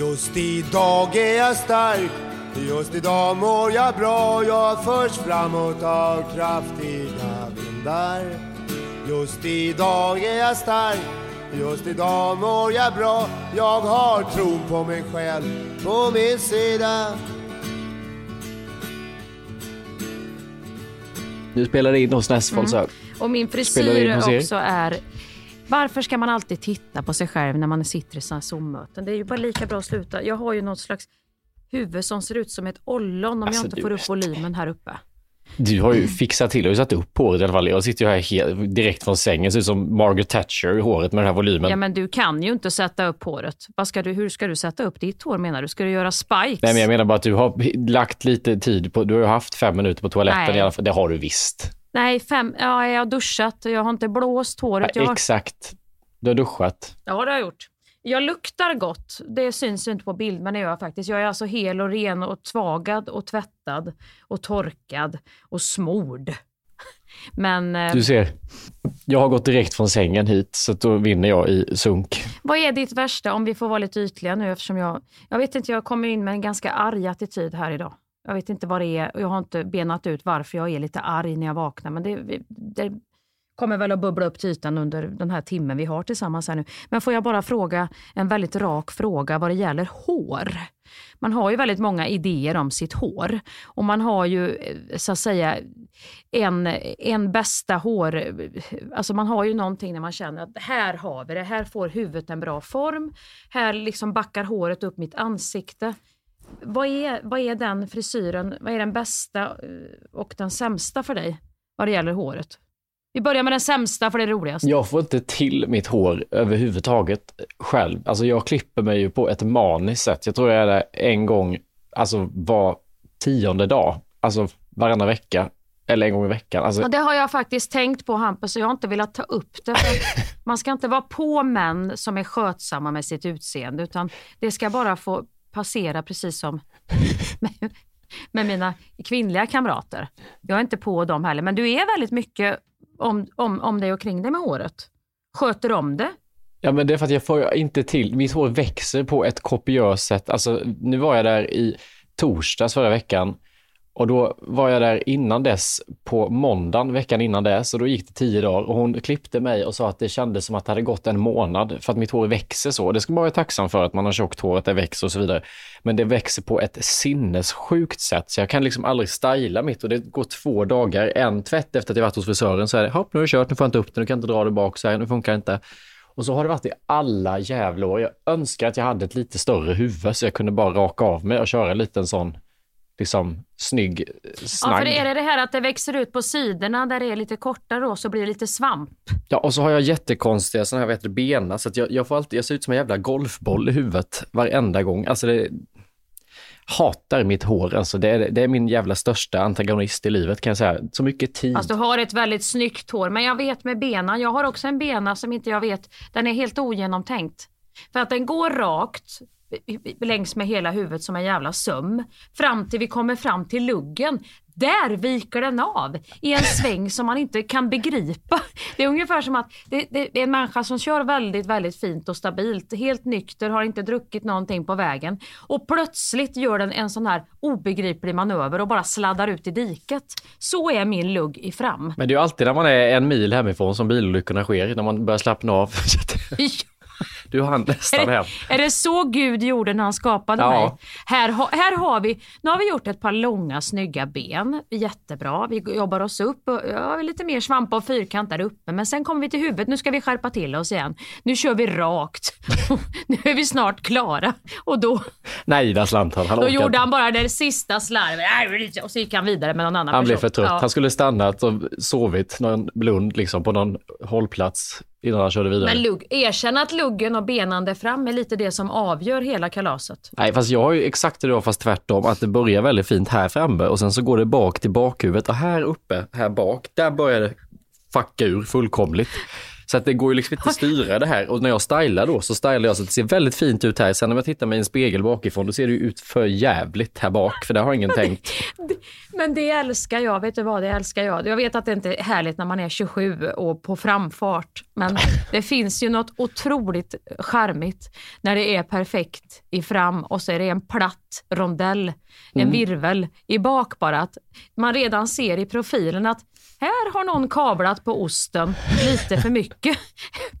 Just idag är jag stark, just idag mår jag bra. Jag förs framåt av kraftiga vindar. Just idag är jag stark, just idag mår jag bra. Jag har tron på mig själv på min sida. Du spelar in hos Näsfolds mm. Och min frisyr också är varför ska man alltid titta på sig själv när man sitter i sådana Zoom-möten? Det är ju bara lika bra att sluta. Jag har ju något slags huvud som ser ut som ett ollon om alltså, jag inte får upp volymen här uppe. Du har ju fixat till och satt upp håret i alla fall. Jag sitter ju här helt, direkt från sängen, ser ut som Margaret Thatcher i håret med den här volymen. Ja, men du kan ju inte sätta upp håret. Vad ska du, hur ska du sätta upp ditt hår menar du? Ska du göra spikes? Nej, men jag menar bara att du har lagt lite tid på, du har ju haft fem minuter på toaletten Nej. i alla fall. Det har du visst. Nej, fem, ja, jag har duschat och jag har inte blåst håret. Ja, har... Exakt. Du har duschat. Ja, det har jag gjort. Jag luktar gott. Det syns inte på bild, men det gör jag faktiskt. Jag är alltså hel och ren och tvagad och tvättad och torkad och smord. Men... Eh, du ser, jag har gått direkt från sängen hit så då vinner jag i sunk. Vad är ditt värsta, om vi får vara lite ytliga nu eftersom jag... Jag vet inte, jag kommer in med en ganska arg attityd här idag. Jag vet inte vad det är och jag har inte benat ut varför jag är lite arg när jag vaknar. Men det, det kommer väl att bubbla upp till ytan under den här timmen vi har tillsammans här nu. Men får jag bara fråga en väldigt rak fråga vad det gäller hår. Man har ju väldigt många idéer om sitt hår och man har ju eh, så att säga en, en bästa hår, eh, alltså man har ju någonting när man känner att här har vi det, här får huvudet en bra form, här liksom backar håret upp mitt ansikte. Vad är, vad är den frisyren, vad är den bästa eh, och den sämsta för dig vad det gäller håret? Vi börjar med den sämsta för det är roligast. Jag får inte till mitt hår överhuvudtaget själv. Alltså jag klipper mig ju på ett maniskt sätt. Jag tror jag är där en gång, alltså var tionde dag. Alltså varannan vecka. Eller en gång i veckan. Alltså... Ja, det har jag faktiskt tänkt på Hampus och jag har inte velat ta upp det. man ska inte vara på män som är skötsamma med sitt utseende utan det ska bara få passera precis som med, med mina kvinnliga kamrater. Jag är inte på dem heller men du är väldigt mycket om, om, om dig och kring dig med håret? Sköter om det? Ja, men det är för att jag får inte till, mitt hår växer på ett kopiöst sätt. Alltså, nu var jag där i torsdags förra veckan och då var jag där innan dess på måndagen veckan innan dess och då gick det tio dagar och hon klippte mig och sa att det kändes som att det hade gått en månad för att mitt hår växer så. Det ska man vara tacksam för att man har tjockt hår, att det växer och så vidare. Men det växer på ett sinnessjukt sätt så jag kan liksom aldrig styla mitt och det går två dagar, en tvätt efter att jag varit hos frisören så är det, hopp nu har jag kört, nu får jag inte upp det, nu kan jag inte dra det bak så här, nu funkar det inte. Och så har det varit i alla jävla år. Jag önskar att jag hade ett lite större huvud så jag kunde bara raka av mig och köra en liten sån liksom snygg snagg. Ja, för är det det här att det växer ut på sidorna där det är lite kortare då så blir det lite svamp? Ja, och så har jag jättekonstiga sådana här, vet du, bena så att jag, jag får alltid, jag ser ut som en jävla golfboll i huvudet varenda gång. Alltså det, hatar mitt hår. Alltså det, är, det är min jävla största antagonist i livet kan jag säga. Så mycket tid. Alltså du har ett väldigt snyggt hår, men jag vet med bena, jag har också en bena som inte jag vet, den är helt ogenomtänkt. För att den går rakt, längs med hela huvudet som en jävla söm. Fram till vi kommer fram till luggen. Där viker den av i en sväng som man inte kan begripa. Det är ungefär som att det, det, är en människa som kör väldigt, väldigt fint och stabilt, helt nykter, har inte druckit någonting på vägen och plötsligt gör den en sån här obegriplig manöver och bara sladdar ut i diket. Så är min lugg i fram. Men det är ju alltid när man är en mil hemifrån som bilolyckorna sker, när man börjar slappna av. Du hann nästan hem. Är det så Gud gjorde när han skapade ja. mig? Här, här har vi, nu har vi gjort ett par långa snygga ben, jättebra. Vi jobbar oss upp, och, ja, lite mer svamp och fyrkant där uppe. Men sen kommer vi till huvudet, nu ska vi skärpa till oss igen. Nu kör vi rakt. nu är vi snart klara. Och då... Nej, där slant han. han då gjorde han bara det sista slarvet och så gick han vidare med någon annan Han person. blev för trött. Ja. Han skulle stannat och sovit någon blund liksom på någon hållplats innan han körde vidare. Men lugg, erkänn att luggen och benan där fram är lite det som avgör hela kalaset. Nej, fast jag har ju exakt det då, fast tvärtom, att det börjar väldigt fint här framme och sen så går det bak till bakhuvudet och här uppe, här bak, där börjar det fucka ur fullkomligt. Så att det går ju liksom inte att styra det här. Och när jag stylar då så stylar jag så att det ser väldigt fint ut här. Sen när jag tittar mig i en spegel bakifrån då ser det ut för jävligt här bak. För det har ingen tänkt. Men det älskar jag. Vet du vad, det älskar jag. Jag vet att det inte är härligt när man är 27 och på framfart. Men det finns ju något otroligt charmigt när det är perfekt i fram och så är det en platt rondell, en Mm. virvel i bak bara. Att man redan ser i profilen att här har någon kablat på osten lite för mycket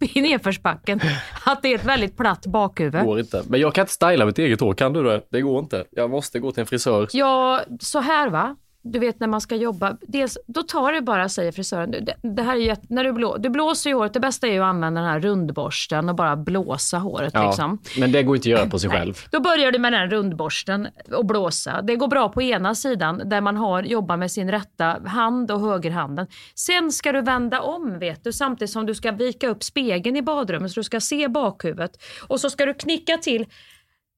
i nedförsbacken. Att det är ett väldigt platt bakhuvud. Går inte. Men jag kan inte styla mitt eget hår, kan du det? Det går inte. Jag måste gå till en frisör. Ja, så här va. Du vet när man ska jobba, dels, då tar det bara, säger frisören, det, det här är ju, när du, blå, du blåser ju håret, det bästa är ju att använda den här rundborsten och bara blåsa håret. Ja, Liksom. men det går inte att göra på sig Nej. själv. Då börjar du med den rundborsten och blåsa. Det går bra på ena sidan där man har jobbar med sin rätta hand och högerhanden. Sen ska du vända om vet du samtidigt som du ska vika upp spegeln i badrummet så du ska se bakhuvudet. Och så ska du knicka till.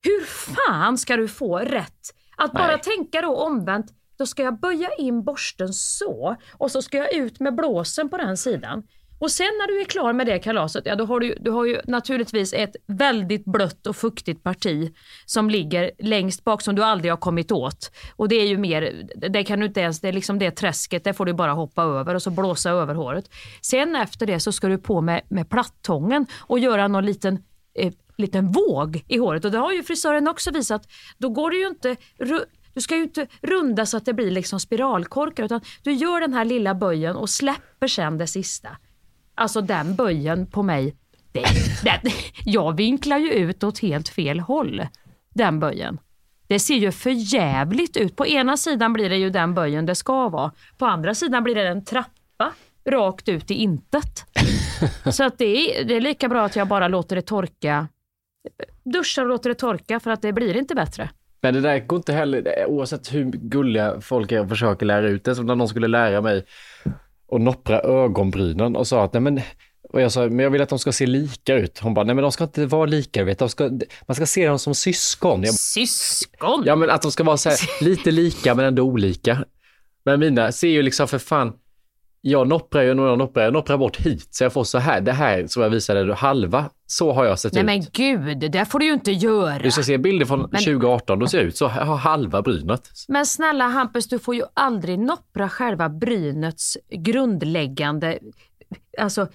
Hur fan ska du få rätt? Att bara Nej. tänka då omvänt. Då ska jag böja in borsten så och så ska jag ut med blåsen på den sidan. Och sen när du är klar med det kalaset, ja då har du, du har ju naturligtvis ett väldigt blött och fuktigt parti som ligger längst bak som du aldrig har kommit åt. Och det är ju mer, det kan du inte ens, det är liksom det träsket, det får du bara hoppa över och så blåsa över håret. Sen efter det så ska du på med, med plattången och göra någon liten eh, liten våg i håret och det har ju frisören också visat. Då går det ju inte du ska ju inte runda så att det blir liksom spiralkorkar utan du gör den här lilla böjen och släpper sen det sista. Alltså den böjen på mig, det, den, jag vinklar ju ut åt helt fel håll. Den böjen. Det ser ju för jävligt ut. På ena sidan blir det ju den böjen det ska vara. På andra sidan blir det en trappa rakt ut i intet. Så att det, är, det är lika bra att jag bara låter det torka. Duschar och låter det torka för att det blir inte bättre. Men det där går inte heller, oavsett hur gulliga folk är och försöker lära ut det, som när någon skulle lära mig att noppra ögonbrynen och sa att nej men, och jag sa, men jag vill att de ska se lika ut. Hon bara, nej men de ska inte vara lika, vet. De ska, man ska se dem som syskon. Jag, Syskon! ja men att de ska vara så här, lite lika men ändå olika. Men mina ser ju liksom för fan, jag nopprar ju jag nopprar, jag nopprar bort hit så jag får så här, det här som jag visade, halva, så har jag sett Nej ut. men gud, det får du ju inte göra. Du ska se bilder från 2018, då ser jag ut så, jag har halva brynet. Men snälla Hampus, du får ju aldrig noppra själva brynets grundläggande alltså,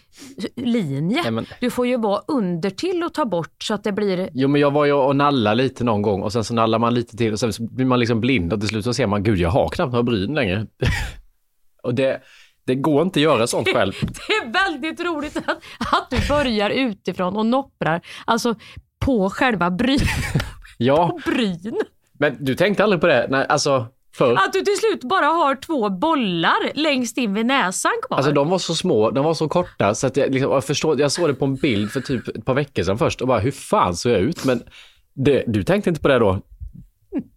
linje. Nej, men- Du får ju vara under till och ta bort så att det blir... Jo, men jag var ju och nalla lite någon gång och sen så nallar man lite till och sen så blir man liksom blind och till slut så ser man, gud jag har knappt några bryn längre. och det, det går inte att göra sånt själv. Det är väldigt roligt att, att du börjar utifrån och nopprar alltså på själva bryn. Ja, bryn. men du tänkte aldrig på det? Nej, alltså förr. Att du till slut bara har två bollar längst in vid näsan kvar. Alltså de var så små, de var så korta så att jag, liksom, jag, förstår, jag såg det på en bild för typ ett par veckor sedan först och bara hur fan såg jag ut? Men det, du tänkte inte på det då?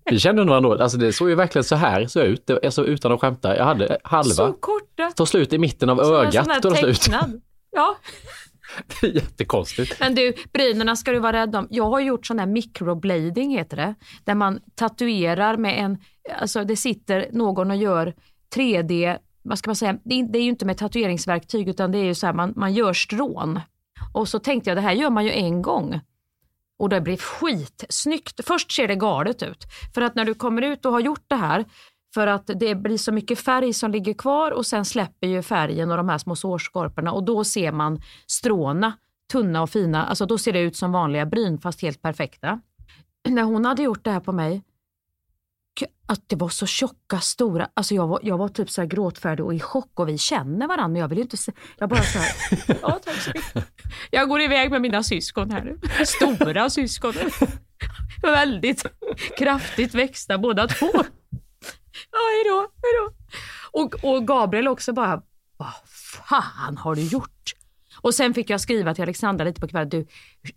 Vi kände nog ändå, alltså det såg ju verkligen så här jag ut, Det- alltså utan att skämta. Jag hade halva, Så korta. tog slut i mitten av sån ögat. Tog slut. Ja, Det är jättekonstigt. men du, brynerna ska du vara rädd om. Jag har gjort sån här microblading heter det. Där man tatuerar med en, alltså det sitter någon och gör 3D, vad ska man säga, det är, det är ju inte med tatueringsverktyg utan det är ju så här, man, man gör strån. Och så tänkte jag, det här gör man ju en gång. Och det blir skitsnyggt. Först ser det galet ut. För att när du kommer ut och har gjort det här, för att det blir så mycket färg som ligger kvar och sen släpper ju färgen och de här små sårskorporna och då ser man stråna, tunna och fina. Alltså då ser det ut som vanliga bryn fast helt perfekta. När hon hade gjort det här på mig, att det var så tjocka, stora, alltså jag var, jag var typ så här gråtfärdig och i chock och vi känner varandra men jag vill inte se, jag bara så här, ja tack så mycket. Jag går iväg med mina syskon här nu, stora syskon. Väldigt kraftigt växta båda två. Ja, hejdå, hejdå. Och, och Gabriel också bara, vad fan har du gjort? Och sen fick jag skriva till Alexandra lite på kvällen, du,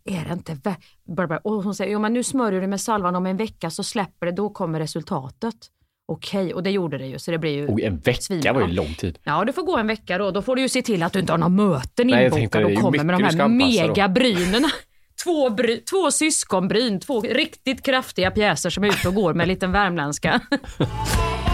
är det inte vä-? Bara, bara. Och hon säger, jo men nu smörjer du med salvan om en vecka så släpper det, då kommer resultatet. Okej, och det gjorde det ju, så det blir ju... Och en vecka Svinbra. var ju lång tid. Ja, det får gå en vecka då. Då får du ju se till att du inte har några möten Nej, inbokade och kommer med de du här megabrynen. Två, bry, två syskonbryn, två riktigt kraftiga pjäser som är ute och går med en liten värmländska.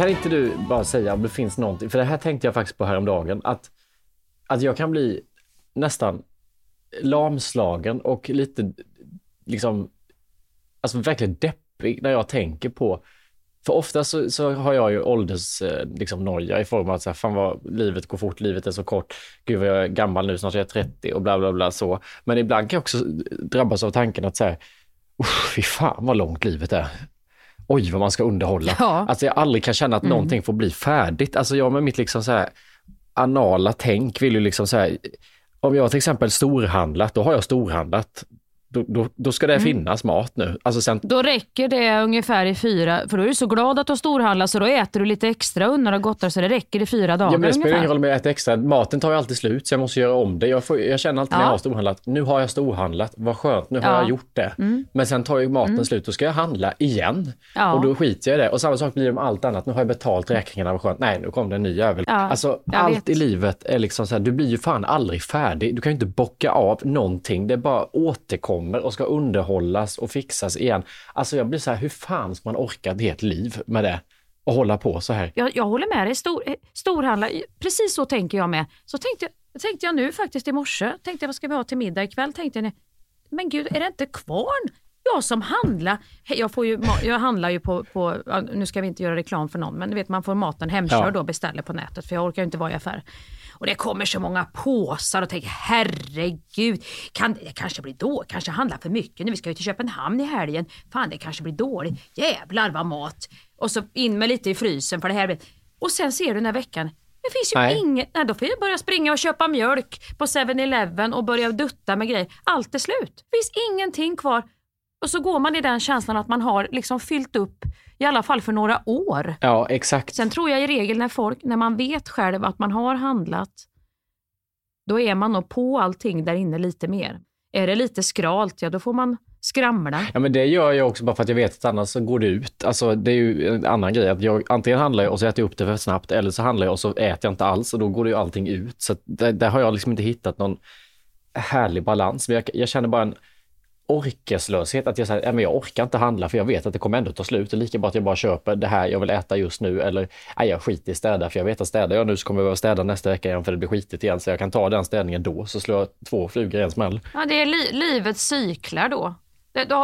Kan inte du bara säga om det finns någonting, för det här tänkte jag faktiskt på häromdagen, att, att jag kan bli nästan lamslagen och lite liksom, alltså verkligen deppig när jag tänker på för ofta så, så har jag ju åldersnoja eh, liksom, i form av att så här, fan vad livet går fort, livet är så kort, gud vad jag är gammal nu, snart är jag 30 och bla bla bla så. Men ibland kan jag också drabbas av tanken att så här, fy fan vad långt livet är oj vad man ska underhålla. Ja. Alltså jag aldrig kan känna att Mm. någonting får bli färdigt. Alltså jag med mitt liksom så här anala tänk vill ju liksom så här, om jag till exempel storhandlat, då har jag storhandlat. Då, då, då ska det Mm. finnas mat nu. Alltså sen, Då räcker det ungefär i fyra, för då är du så glad att du har storhandlat så då äter du lite extra unnar och gottar så det räcker i fyra dagar ja, men det spelar ingen ungefär. roll om jag äter extra. Maten tar ju alltid slut så jag måste göra om det. Jag, får, jag känner alltid när Ja. jag har storhandlat, nu har jag storhandlat, vad skönt, nu har Ja. jag gjort det. Men sen tar ju maten slut, då ska jag handla igen. Ja. Och då skiter jag i det. Och samma sak blir det med allt annat. Nu har jag betalt räkningarna, vad skönt. Nej, nu kom det en ny jävel. Alltså allt vet. i livet är liksom så här, du blir ju fan aldrig färdig. Du kan ju inte bocka av någonting. Det bara återkommer och ska underhållas och fixas igen. Alltså jag blir så här, hur fan ska man orka ett helt liv med det? Och hålla på så här. Jag, jag håller med dig, Stor, eh, storhandla, precis så tänker jag med. Så tänkte, tänkte jag nu faktiskt i morse, tänkte jag vad ska vi ha till middag ikväll? Tänkte jag, men gud är det inte kvarn? Jag som handlar, jag, får ju, jag handlar ju på, på, nu ska vi inte göra reklam för någon, men du vet man får maten hemkörd Ja. då beställer på nätet för jag orkar inte vara i affär. Och det kommer så många påsar och tänker herregud, kan, det kanske blir då, kanske handlar för mycket nu, vi ska ju till Köpenhamn i helgen, fan det kanske blir dåligt, jävlar vad mat. Och så in med lite i frysen för det här. blir- Och sen ser du den här veckan, det finns ju Nej. inget, nej, då får jag börja springa och köpa mjölk på 7-Eleven och börja dutta med grejer. Allt är slut, det finns ingenting kvar. Och så går man i den känslan att man har liksom fyllt upp, i alla fall för några år. Ja, exakt. Sen tror jag i regel när folk, när man vet själv att man har handlat, då är man nog på allting där inne lite mer. Är det lite skralt, ja då får man skramla. Ja, men det gör jag också bara för att jag vet att annars så går det ut. Alltså det är ju en annan grej. Att jag, antingen handlar jag och så äter jag upp det för snabbt eller så handlar jag och så äter jag inte alls och då går det ju allting ut. Så där, där har jag liksom inte hittat någon härlig balans. Men jag, jag känner bara en orkeslöshet. Att jag säger, ja, men jag orkar inte handla för jag vet att det kommer ändå ta slut. Det är lika bra att jag bara köper det här jag vill äta just nu eller nej, jag skiter i städa för jag vet att städar jag nu så kommer jag behöva städa nästa vecka igen för det blir skitigt igen. Så jag kan ta den städningen då så slår jag två flugor i en smäll. Ja, det är li- livets cyklar då.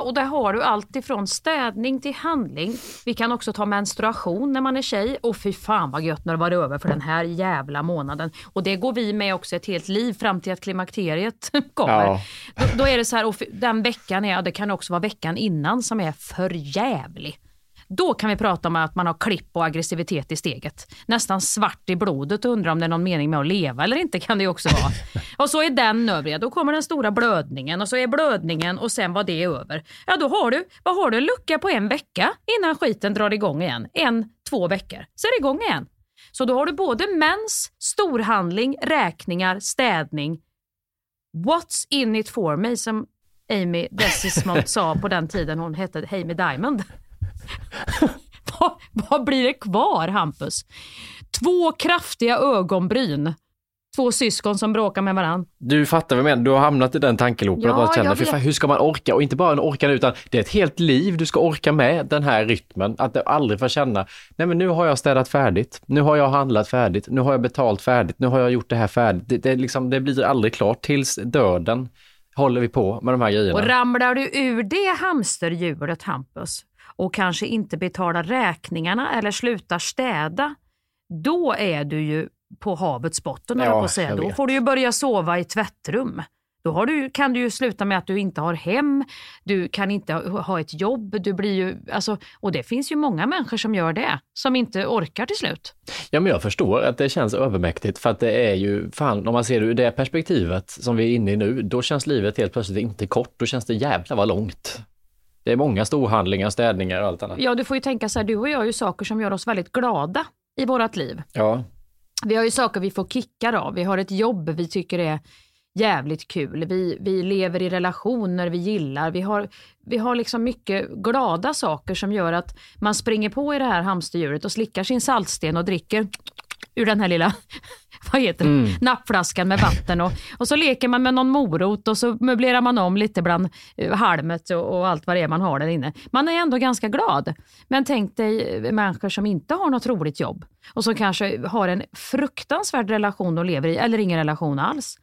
Och där har du allt ifrån städning till handling. Vi kan också ta menstruation när man är tjej. Och fy fan vad gött när det var över för den här jävla månaden. Och det går vi med också ett helt liv fram till att klimakteriet kommer. Ja. Då, då är det så här, och den veckan är, det kan också vara veckan innan som är för jävlig. Då kan vi prata om att man har klipp och aggressivitet i steget. Nästan svart i blodet och undrar om det är någon mening med att leva eller inte kan det också vara. Och så är den över, ja, då kommer den stora blödningen och så är blödningen och sen var det över. Ja då har du, vad har du, en lucka på en vecka innan skiten drar igång igen. En, två veckor, så är det igång igen. Så då har du både mens, storhandling, räkningar, städning. What's in it for me som Amy Desismond sa på den tiden hon hette Amy Diamond. vad, vad blir det kvar Hampus? Två kraftiga ögonbryn, två syskon som bråkar med varandra. Du fattar vad jag menar, du har hamnat i den tankeloopen Ja, och bara känner, jag "Fy vet. fan, hur ska man orka? Och inte bara en orka utan det är ett helt liv du ska orka med den här rytmen. Att du aldrig får känna, nej men nu har jag städat färdigt, nu har jag handlat färdigt, nu har jag betalt färdigt, nu har jag gjort det här färdigt. Det, det, liksom, det blir aldrig klart tills döden håller vi på med de här grejerna. Och ramlar du ur det hamsterhjulet Hampus och kanske inte betalar räkningarna eller slutar städa, då är du ju på havets botten, Ja, på att säga. jag Då får du ju börja sova i tvättrum. Då du, kan du ju sluta med att du inte har hem, du kan inte ha ha ett jobb, du blir ju, alltså, och det finns ju många människor som gör det, som inte orkar till slut. Ja, men jag förstår att det känns övermäktigt för att det är ju, fan, om man ser det ur det perspektivet som vi är inne i nu, då känns livet helt plötsligt inte kort, då känns det jävla vad långt. Det är många storhandlingar, städningar och allt annat. Ja, du får ju tänka så här, du och jag har ju saker som gör oss väldigt glada i vårt liv. Ja, Vi har ju saker vi får kickar av. Vi har ett jobb vi tycker är jävligt kul. Vi, vi lever i relationer vi gillar. Vi har, vi har liksom mycket glada saker som gör att man springer på i det här hamsterhjulet och slickar sin saltsten och dricker ur den här lilla vad heter det? nappflaskan med vatten. Och, och så leker man med någon morot och så möblerar man om lite bland eh, halmet och, och allt vad det är man har där inne. Man är ändå ganska glad. Men tänk dig eh, människor som inte har något roligt jobb och som kanske har en fruktansvärd relation och lever i, eller ingen relation alls.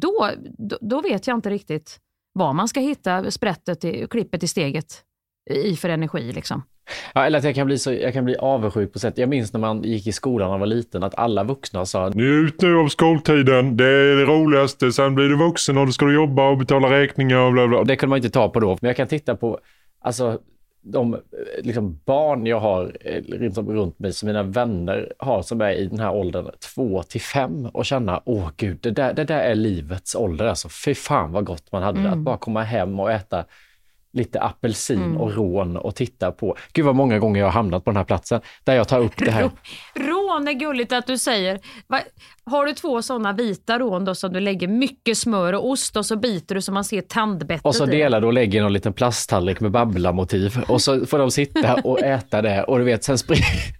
Då, då, då vet jag inte riktigt var man ska hitta sprättet, i, klippet i steget i för energi. Liksom. Ja, eller att jag kan bli så, jag kan bli avundsjuk på sätt. Jag minns när man gick i skolan när man var liten att alla vuxna sa Njut nu av skoltiden. Det är det roligaste. Sen blir du vuxen och då ska du jobba och betala räkningar och bla bla. och det kunde man inte ta på då. Men jag kan titta på, alltså de eh, liksom, barn jag har eh, runt, runt mig som mina vänner har som är i den här åldern, två till fem och känna, åh gud, det där, det där är livets ålder alltså. Fy fan vad gott man hade det. Att bara komma hem och äta lite apelsin och rån och titta på. Gud vad många gånger jag har hamnat på den här platsen där jag tar upp det här. Rån är gulligt att du säger. Va, har du två sådana vita rån då som du lägger mycket smör och ost och så biter du så man ser tandbettet Och så delar du och lägger någon liten plasttallrik med Babbla-motiv och så får de sitta och äta det och du vet, sen, spring, sen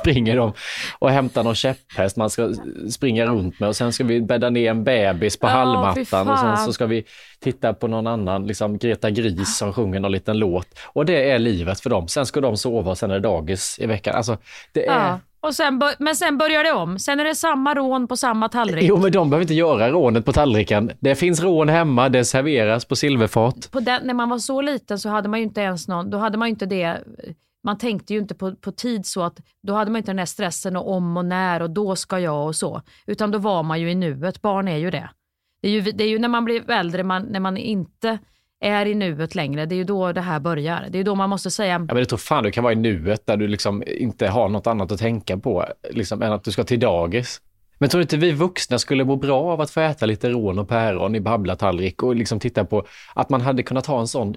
springer de och hämtar någon käpphäst man ska springa runt med och sen ska vi bädda ner en bebis på fy hallmattan och sen så ska vi titta på någon annan, liksom Greta Gris som sjunger någon liten låt. Och det är livet för dem. Sen ska de sova och sen är det dagis i veckan. Alltså, det är... Ja. Och sen, men sen börjar det om. Sen är det samma rån på samma tallrik. Jo, men de behöver inte göra rånet på tallriken. Det finns rån hemma, det serveras på silverfat. På den, när man var så liten så hade man ju inte ens någon, då hade man ju inte det, man tänkte ju inte på, på tid så att då hade man inte den här stressen och om och när och då ska jag och så. Utan då var man ju i nuet, barn är ju det. Det är ju, det är ju när man blir äldre, man, när man inte är i nuet längre, det är ju då det här börjar. Det är ju då man måste säga, Ja, men det tror fan du kan vara i nuet där du liksom inte har något annat att tänka på liksom, än att du ska till dagis. Men tror du inte vi vuxna skulle må bra av att få äta lite rån och päron i babblatallrik och liksom titta på att man hade kunnat ha en sån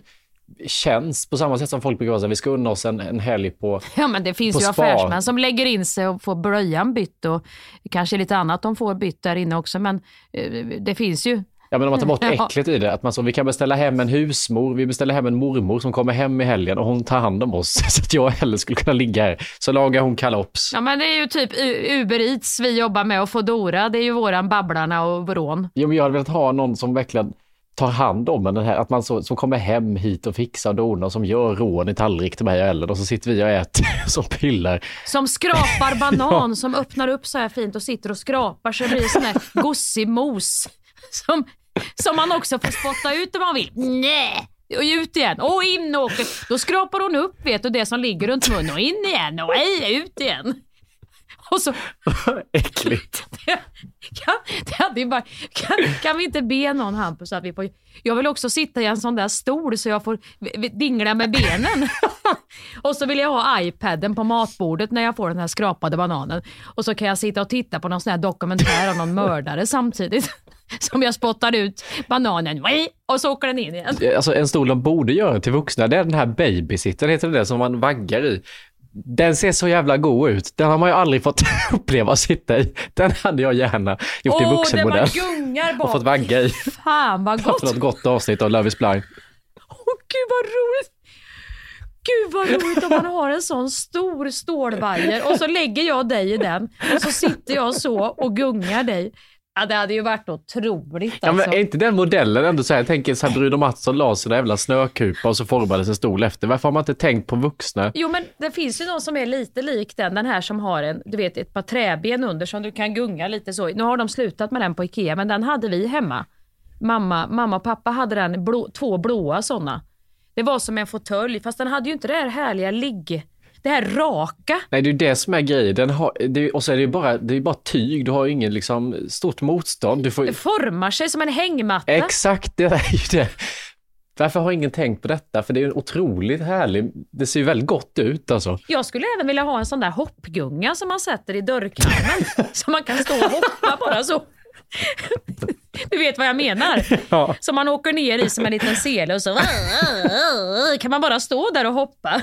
tjänst på samma sätt som folk brukar säga, vi ska unna oss en, en helg på ja men det finns ju spa. affärsmän som lägger in sig och får blöjan bytt och kanske lite annat de får bytt där inne också men eh, det finns ju. Ja men om man tar bort Ja. äcklet i det, att man så, vi kan beställa hem en husmor, vi beställer hem en mormor som kommer hem i helgen och hon tar hand om oss så att jag heller skulle kunna ligga här. Så lagar hon kalops. Ja men det är ju typ Uber Eats vi jobbar med och Foodora, det är ju våran Babblarna och Vrån. Jo, men jag hade velat ha någon som verkligen tar hand om en, den här, att man så, som kommer hem hit och fixar och donar som gör rån i tallrik till mig och Ellen och så sitter vi och äter som pillar. Som skrapar banan, som öppnar upp så här fint och sitter och skrapar så det blir sån här gossig mos. Som, som man också får spotta ut om man vill. Nej! Och ut igen. Och in och åker. Då skrapar hon upp vet du, det som ligger runt munnen och in igen och ej, ut igen. Och så Äckligt. kan, det hade ju bara, kan, kan vi inte be någon Hampus att vi får... Jag vill också sitta i en sån där stol så jag får dingla med benen. och så vill jag ha iPaden på matbordet när jag får den här skrapade bananen. Och så kan jag sitta och titta på någon sån här dokumentär om någon mördare samtidigt. Som jag spottar ut bananen och så åker den in igen. Alltså en stol de borde göra till vuxna, det är den här babysittern, heter det, som man vaggar i. Den ser så jävla god ut. Den har man ju aldrig fått uppleva att sitta i. Den hade jag gärna gjort i Åh, där vuxenmodell. man gungar Och fått bak. vagga i. Fan vad gott. något gott avsnitt av Love is blind. Åh gud vad roligt! Gud vad roligt om man har en sån stor stålvajer och så lägger jag dig i den och så sitter jag så och gungar dig. Ja, det hade ju varit otroligt Ja, alltså. men är inte den modellen ändå så här, jag tänker så här, Bruno Mattsson la sina jävla snökupa och så formades en stol efter. Varför har man inte tänkt på vuxna? Jo men det finns ju någon som är lite lik den, den här som har en, du vet ett par träben under som du kan gunga lite så. Nu har de slutat med den på Ikea men den hade vi hemma. Mamma, mamma och pappa hade den, blå, två blåa sådana. Det var som en fåtölj fast den hade ju inte det här härliga ligg, det här raka. Nej, det är ju det som är grejen. Den har, det, är- och så är det ju bara, det är bara tyg, du har ju ingen liksom stort motstånd. Du får, Det formar sig som en hängmatta. Exakt, det är ju det. Varför har ingen tänkt på detta? För det är en otroligt härlig, det ser ju väldigt gott ut alltså. Jag skulle även vilja ha en sån där hoppgunga som man sätter i dörrkarmen. så man kan stå och hoppa bara så. Du vet vad jag menar? Ja. Som man åker ner i som en liten sele och så kan man bara stå där och hoppa.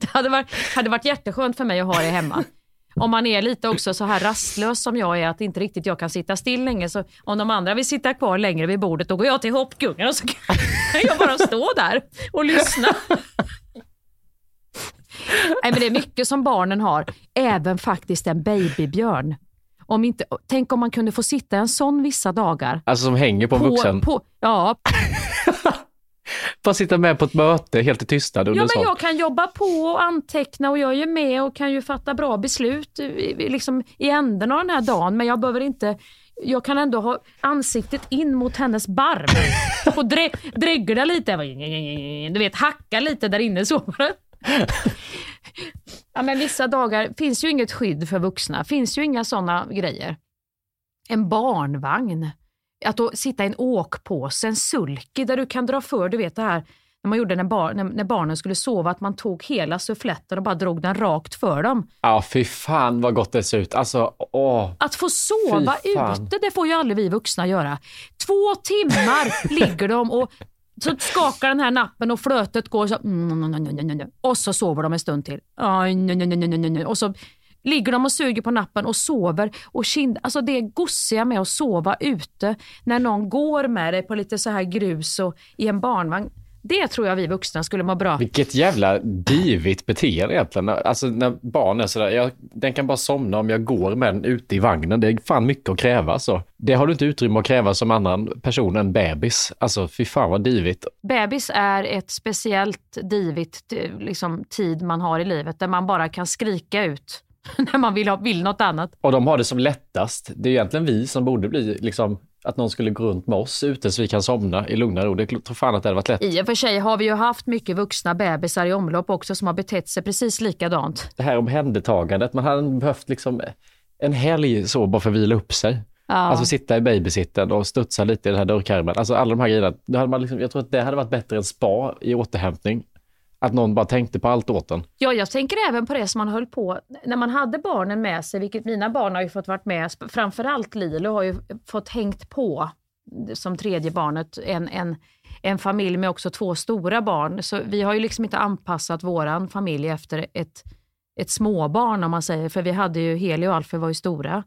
Det hade varit, hade varit jätteskönt för mig att ha det hemma. Om man är lite också så här rastlös som jag är, att inte riktigt jag kan sitta still länge. Så om de andra vill sitta kvar längre vid bordet, då går jag till hoppgungan och så kan jag bara stå där och lyssna. Nej, men det är mycket som barnen har, även faktiskt en babybjörn. Om inte, tänk om man kunde få sitta en sån vissa dagar. Alltså som hänger på en vuxen. På, ja, Bara sitta med på ett möte helt i tystnad under Ja, en men jag kan jobba på och anteckna och jag är med och kan ju fatta bra beslut liksom, i änden av den här dagen. Men jag behöver inte, jag kan ändå ha ansiktet in mot hennes barm och drä, dregla lite. Du vet, hacka lite där inne så. Ja, men vissa dagar finns ju inget skydd för vuxna, finns ju inga sådana grejer. En barnvagn, att då sitta i en åkpåse, en sulky där du kan dra för, du vet det här när man gjorde när, bar, när, när barnen skulle sova, att man tog hela suffletten och bara drog den rakt för dem. Ja, fy fan vad gott det ser ut. Alltså, åh. Att få sova ute, det får ju aldrig vi vuxna göra. Två timmar ligger de och så skakar den här nappen och flötet går så mm, och så sover de en stund till. Och så ligger de och suger på nappen och sover. Och kind, alltså det gosiga med att sova ute när någon går med dig på lite så här grus och i en barnvagn. Det tror jag vi vuxna skulle må bra. Vilket jävla divigt beteende egentligen. Alltså när barn är sådär, jag, den kan bara somna om jag går med den ute i vagnen. Det är fan mycket att kräva så. Det har du inte utrymme att kräva som annan person än bebis. Alltså fy fan vad divigt. Bebis är ett speciellt divigt eh, liksom, tid man har i livet där man bara kan skrika ut när man vill, ha, vill något annat. Och de har det som lättast. Det är egentligen vi som borde bli liksom att någon skulle gå runt med oss ute så vi kan somna i lugna ro. Det tror fan att det hade varit lätt. I och för sig har vi ju haft mycket vuxna bebisar i omlopp också som har betett sig precis likadant. Det här omhändertagandet, man hade behövt liksom en helg så bara för att vila upp sig. Ja. Alltså sitta i babysitten och studsa lite i den här dörrkarmen. Alltså alla de här grejerna. Det hade man liksom, jag tror att det hade varit bättre än spa i återhämtning. Att någon bara tänkte på allt åt en. Ja, jag tänker även på det som man höll på när man hade barnen med sig, vilket mina barn har ju fått varit med, framförallt Lilo har ju fått hängt på som tredje barnet, en, en, en familj med också två stora barn. Så vi har ju liksom inte anpassat våran familj efter ett, ett småbarn om man säger, för vi hade ju, Heli och Alfred var ju stora.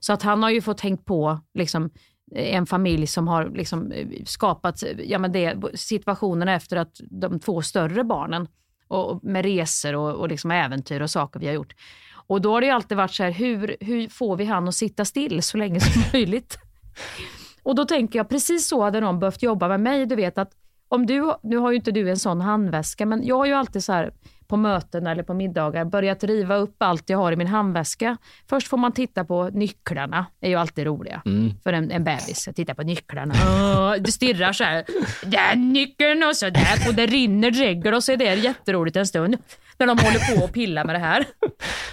Så att han har ju fått hängt på liksom, Eh, en familj som har liksom eh, skapat ja, men det, situationerna efter att de två större barnen och med resor och, och liksom äventyr och saker vi har gjort. Och då har det ju alltid varit så här, hur, hur får vi han att sitta still så länge som möjligt? Och då tänker jag, precis så hade någon behövt jobba med mig. Du vet att om du, nu har ju inte du en sån handväska, men jag har ju alltid så här på möten eller på middagar börjat riva upp allt jag har i min handväska. Först får man titta på nycklarna, det är ju alltid roliga för en, en bebis. att Titta på nycklarna. Åh, det stirrar så här. Den nyckeln och så där och det rinner dregel och så är det jätteroligt en stund när de håller på och pillar med det här.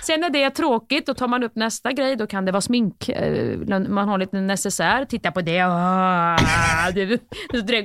Sen när det är tråkigt, då tar man upp nästa grej. Då kan det vara smink, eh, man har lite necessär. Titta på ah,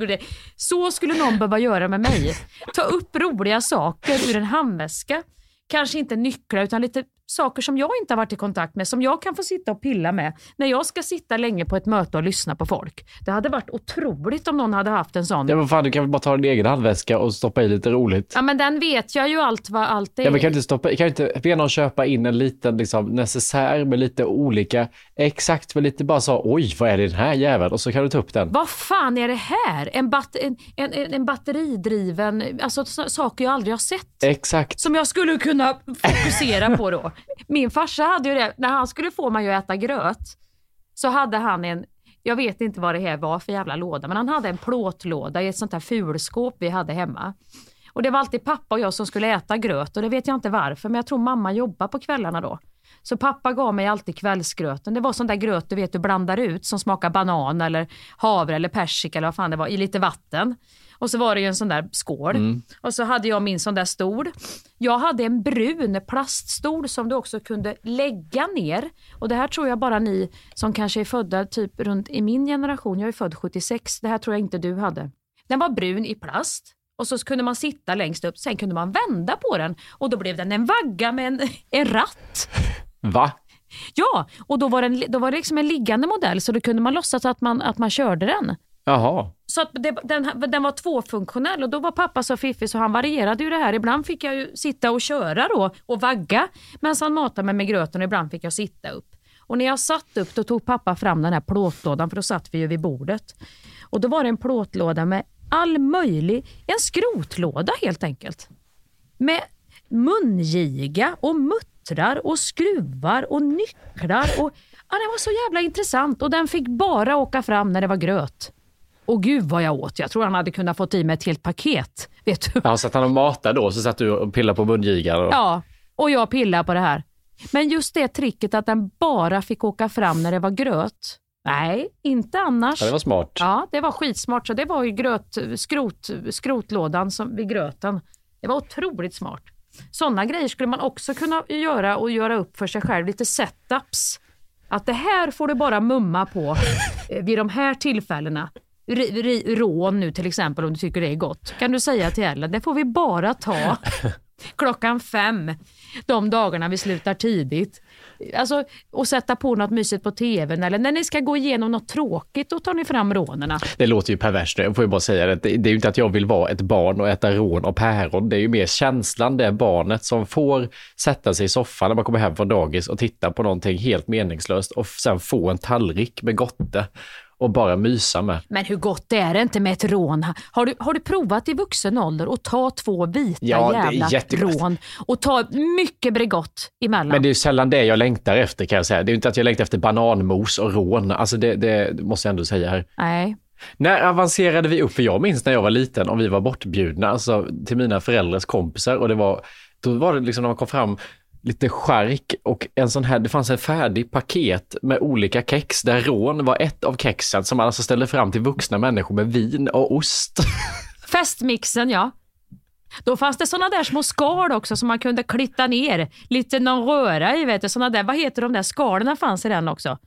det. Så skulle någon behöva göra med mig. Ta upp roliga saker ur en handväska. Kanske inte nycklar utan lite saker som jag inte har varit i kontakt med, som jag kan få sitta och pilla med när jag ska sitta länge på ett möte och lyssna på folk. Det hade varit otroligt om någon hade haft en sån. Ja men fan du kan väl bara ta din egen handväska och stoppa i lite roligt. Ja men den vet jag ju allt vad allt är. Ja, men kan du inte stoppa, kan du inte be någon köpa in en liten liksom, necessär med lite olika, exakt med lite bara så, oj vad är det den här jäveln? Och så kan du ta upp den. Vad fan är det här? En, bat en, en, en en batteridriven, alltså saker jag aldrig har sett. Exakt. Som jag skulle kunna fokusera på då. Min farsa hade ju det, när han skulle få mig att äta gröt. så hade han en, jag vet inte vad det här var för jävla låda, men han hade en plåtlåda i ett sånt här fulskåp vi hade hemma. Och det var alltid pappa och jag som skulle äta gröt och det vet jag inte varför, men jag tror mamma jobbar på kvällarna då. Så pappa gav mig alltid kvällsgröten. Det var sån där gröt du vet du blandar ut som smakar banan eller havre eller persika eller vad fan det var i lite vatten. Och så var det ju en sån där skål. Mm. Och så hade jag min sån där stol. Jag hade en brun plaststol som du också kunde lägga ner. Och det här tror jag bara ni som kanske är födda typ runt i min generation, jag är född 76, det här tror jag inte du hade. Den var brun i plast. Och så kunde man sitta längst upp, sen kunde man vända på den och då blev den en vagga med en, en ratt. Va? Ja, och då var, den, då var det liksom en liggande modell så då kunde man låtsas att man, att man körde den. Jaha. Så att det, den, den var tvåfunktionell och då var pappa så fiffig så han varierade ju det här. Ibland fick jag ju sitta och köra då och vagga medan han matade mig med gröten och ibland fick jag sitta upp. Och när jag satt upp då tog pappa fram den här plåtlådan för då satt vi ju vid bordet. Och då var det en plåtlåda med all möjlig, en skrotlåda helt enkelt. Med mungiga och muttrar och skruvar och nycklar och ja, det var så jävla intressant och den fick bara åka fram när det var gröt. Och gud vad jag åt. Jag tror han hade kunnat få i mig ett helt paket. Vet du? Ja, satt han och matade då, så satt du och pillade på mungigan. Och... Ja, och jag pillade på det här. Men just det tricket att den bara fick åka fram när det var gröt. Nej, inte annars. Ja, det var smart. Ja, det var skitsmart. Så det var ju gröt, skrot, skrotlådan som, vid gröten. Det var otroligt smart. Sådana grejer skulle man också kunna göra och göra upp för sig själv. Lite setups. Att det här får du bara mumma på eh, vid de här tillfällena. Rån nu till exempel om du tycker det är gott. Kan du säga till Ellen, det får vi bara ta klockan fem de dagarna vi slutar tidigt. Alltså, och sätta på något mysigt på tvn eller när ni ska gå igenom något tråkigt då tar ni fram rånerna. Det låter ju perverst, jag får ju bara säga det. Det är ju inte att jag vill vara ett barn och äta rån och päron. Det är ju mer känslan, det barnet som får sätta sig i soffan när man kommer hem från dagis och titta på någonting helt meningslöst och sen få en tallrik med gotte och bara mysa med. Men hur gott är det inte med ett rån? Har du, har du provat i vuxen ålder att ta två vita Ja, jävla rån och ta mycket Bregott emellan? Men det är ju sällan det jag längtar efter kan jag säga. Det är ju inte att jag längtar efter bananmos och rån. Alltså det, det måste jag ändå säga här. Nej. När avancerade vi upp? För jag minns när jag var liten och vi var bortbjudna alltså, till mina föräldrars kompisar och det var, då var det liksom när man kom fram lite skärk och en sån här, det fanns en färdig paket med olika kex där rån var ett av kexen som man alltså ställde fram till vuxna människor med vin och ost. Festmixen ja. Då fanns det såna där små skal också som man kunde klitta ner. Lite någon röra i vet du. Såna där, vad heter de där skalen fanns i den också?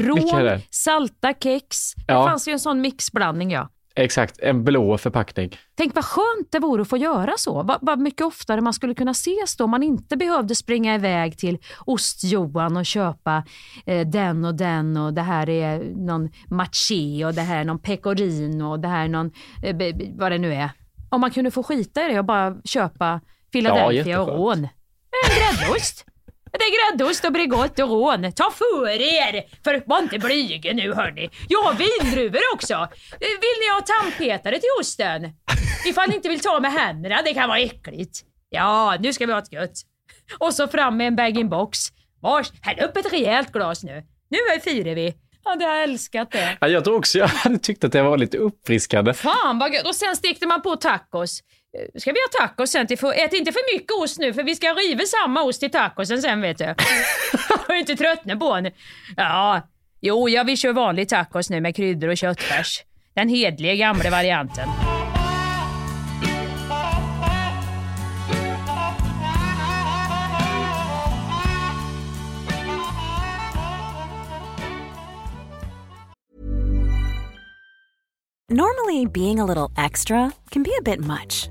Rån, det? salta kex. Det Ja. fanns ju en sån mixblandning ja. Exakt, en blå förpackning. Tänk vad skönt det vore att få göra så. Vad, vad mycket oftare man skulle kunna ses då. Om man inte behövde springa iväg till Ost-Johan och köpa eh, den och den och det här är någon maché och det här är någon pecorino och det här är någon, eh, vad det nu är. Om man kunde få skita i det och bara köpa Philadelphia och jätteskönt. rån. En gräddost. Det är gräddost och Bregott och rån. Ta för er! För var inte blyga nu hörni. Jag har vindruvor också. Vill ni ha tandpetare till osten? Ifall ni inte vill ta med händerna, det kan vara äckligt. Ja, nu ska vi ha ett gött. Och så fram med en bag-in-box. Vars, häll upp ett rejält glas nu. Nu är firar vi. Ja, det har jag älskat det. Ja, jag tror också jag hade tyckt att det var lite uppfriskande. Fan vad gött. Och sen stekte man på tacos. Eh, ska vi ha tacos sen? Till för, ät inte för mycket ost nu för vi ska riva samma ost till tacosen sen vet du. Har du inte tröttnat på nu. Ja, jo, ja, vi kör vanlig tacos nu med kryddor och köttfärs. Den hedliga gamla varianten. Normally, being a little extra can be a bit much,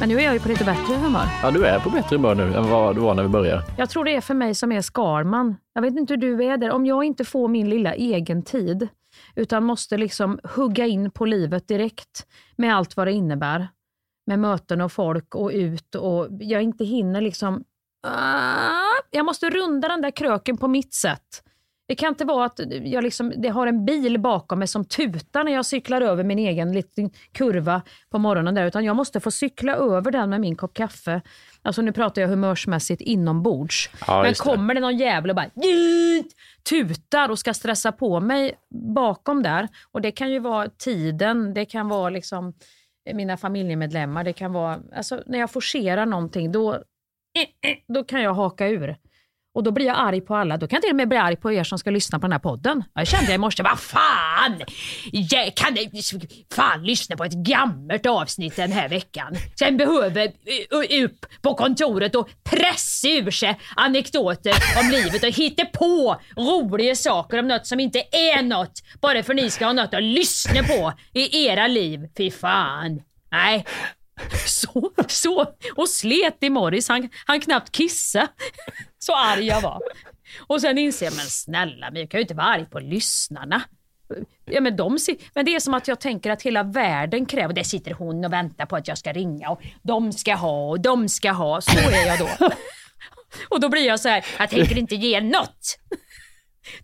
Men nu är jag ju på lite bättre humör. Ja, du är på bättre humör nu än vad du var när vi började. Jag tror det är för mig som är Skarman. Jag vet inte hur du är där. Om jag inte får min lilla egen tid, utan måste liksom hugga in på livet direkt med allt vad det innebär. Med möten och folk och ut och jag inte hinner liksom... Ah, jag måste runda den där kröken på mitt sätt. Det kan inte vara att jag liksom, det har en bil bakom mig som tutar när jag cyklar över min egen liten kurva på morgonen. där, Utan jag måste få cykla över den med min kopp kaffe. Alltså nu pratar jag humörsmässigt inombords. Ja, Men just det. kommer det någon jävel och bara tutar och ska stressa på mig bakom där. Och Det kan ju vara tiden, det kan vara liksom mina familjemedlemmar. Det kan vara, alltså, när jag forcerar någonting, då, eh, då kan jag haka ur. Och då blir jag arg på alla. Då kan jag till och med bli arg på er som ska lyssna på den här podden. Jag kände i morse, vad fan! Jag kan fan lyssna på ett gammalt avsnitt den här veckan. Sen behöver upp på kontoret och pressa ur sig anekdoter om livet och hitta på roliga saker om något som inte är något. Bara för att ni ska ha något att lyssna på i era liv. Fy fan. Nej, så, så, och slet i Morris. Han, han knappt kissa. Så arg jag var. Och sen inser jag, men snälla men jag kan ju inte vara arg på lyssnarna. Ja, men, de, men det är som att jag tänker att hela världen kräver, där sitter hon och väntar på att jag ska ringa och de ska ha och de ska ha. Så är jag då. Och då blir jag så här, jag tänker inte ge något.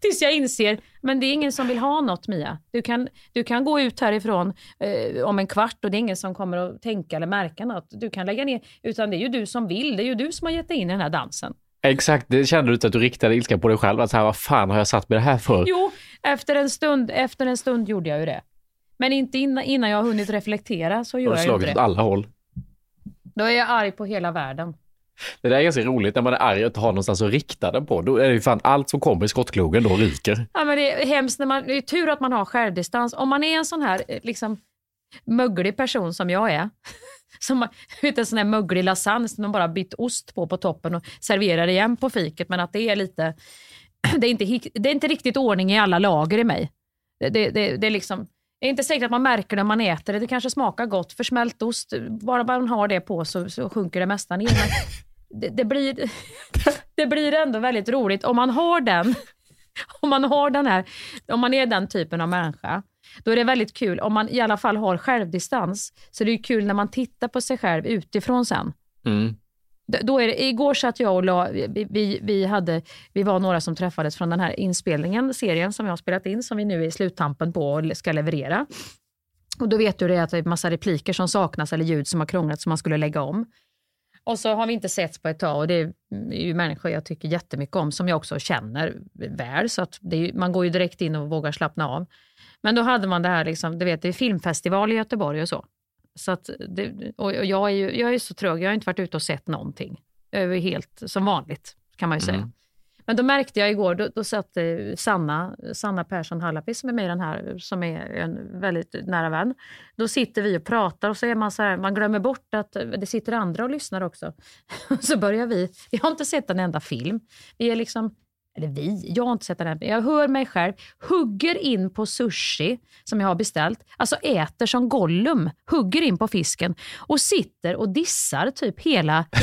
Tills jag inser, men det är ingen som vill ha något Mia. Du kan, du kan gå ut härifrån eh, om en kvart och det är ingen som kommer att tänka eller märka något. Du kan lägga ner, utan det är ju du som vill. Det är ju du som har gett dig in i den här dansen. Exakt, det kände du inte att du riktade ilska på dig själv. Att så här, vad fan har jag satt med det här för? Jo, efter en stund, efter en stund gjorde jag ju det. Men inte innan, innan jag har hunnit reflektera så gör har jag ju slagit inte åt det. alla håll. Då är jag arg på hela världen. Det där är ganska roligt när man är arg och inte har någonstans att rikta den på. Då är det ju fan allt som kommer i skottklogen då ryker. Ja, men det är hemskt när man, det är tur att man har självdistans. Om man är en sån här eh, liksom, möglig person som jag är, som vet, en sån här möglig lasagne som de bara bytt ost på på toppen och serverar igen på fiket, men att det är lite, det är inte, det är inte riktigt ordning i alla lager i mig. Det, det, det, det är liksom, det är inte säkert att man märker när man äter det. Det kanske smakar gott. För smält ost, bara man har det på så, så sjunker det mesta ner. Men det, det, blir, det blir ändå väldigt roligt om man har den om man har den här, om man är den typen av människa, då är det väldigt kul. Om man i alla fall har självdistans, så det är kul när man tittar på sig själv utifrån sen. Mm. Då är det, igår satt jag och la, vi, vi, vi, hade, vi var några som träffades från den här inspelningen, serien som jag har spelat in, som vi nu är i sluttampen på och ska leverera. Och då vet du det att det är massa repliker som saknas eller ljud som har krånglat som man skulle lägga om. Och så har vi inte setts på ett tag och det är ju människor jag tycker jättemycket om som jag också känner väl. Så att det är, man går ju direkt in och vågar slappna av. Men då hade man det här, liksom, du vet, det är filmfestival i Göteborg och så så att det, och jag, är ju, jag är så trög, jag har inte varit ute och sett någonting. Jag är helt som vanligt kan man ju säga. Men då märkte jag igår, då, då satt eh, Sanna, Sanna Persson Hallapi som är med i den här, som är en väldigt nära vän. Då sitter vi och pratar och så är man så här, man glömmer bort att det sitter andra och lyssnar också. så börjar vi, vi har inte sett en enda film. Vi är liksom, eller vi, jag har inte sett den här, jag hör mig själv, hugger in på sushi som jag har beställt, alltså äter som Gollum, hugger in på fisken och sitter och dissar typ hela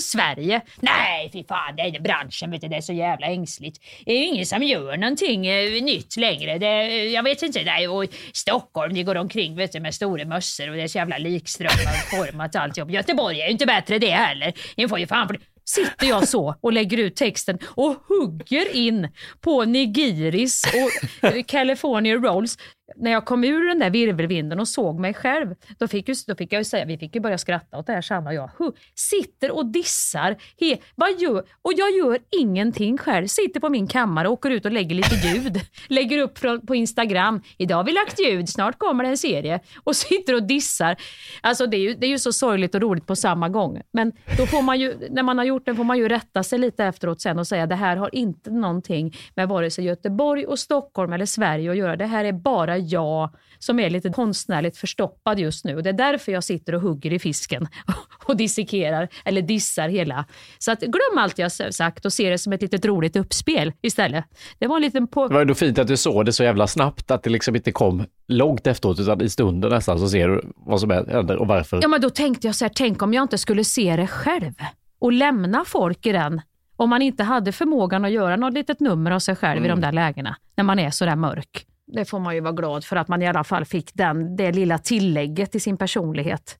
Sverige. Nej, fy fan, det är branschen, vet du, det är så jävla ängsligt. Det är ju ingen som gör någonting eh, nytt längre. Det, eh, jag vet inte, det, och Stockholm, det går omkring vet du, med stora mössor och det är så jävla likströmmar format alltihop. Göteborg är ju inte bättre det heller. Ni får ju fan för Sitter jag så och lägger ut texten och hugger in på nigiris och eh, California rolls. När jag kom ur den där virvelvinden och såg mig själv, då fick, ju, då fick jag ju säga, vi fick ju börja skratta åt det här Sanna och jag. Huh, sitter och dissar. He, vad gör, och jag gör ingenting själv. Sitter på min kammare och åker ut och lägger lite ljud. lägger upp från, på Instagram. Idag har vi lagt ljud, snart kommer det en serie. Och sitter och dissar. Alltså det är, ju, det är ju så sorgligt och roligt på samma gång. Men då får man ju, när man har gjort den får man ju rätta sig lite efteråt sen och säga det här har inte någonting med vare sig Göteborg och Stockholm eller Sverige att göra. Det här är bara jag som är lite konstnärligt förstoppad just nu. Och det är därför jag sitter och hugger i fisken och dissekerar, eller dissar hela. Så att, glöm allt jag sagt och se det som ett litet roligt uppspel istället. Det var en liten på... Det var ändå fint att du såg det så jävla snabbt, att det liksom inte kom långt efteråt, utan i stunden nästan så ser du vad som händer och varför. Ja, men då tänkte jag så här, tänk om jag inte skulle se det själv och lämna folk i den om man inte hade förmågan att göra något litet nummer av sig själv mm. i de där lägena, när man är så där mörk. Det får man ju vara glad för att man i alla fall fick den, det lilla tillägget i sin personlighet.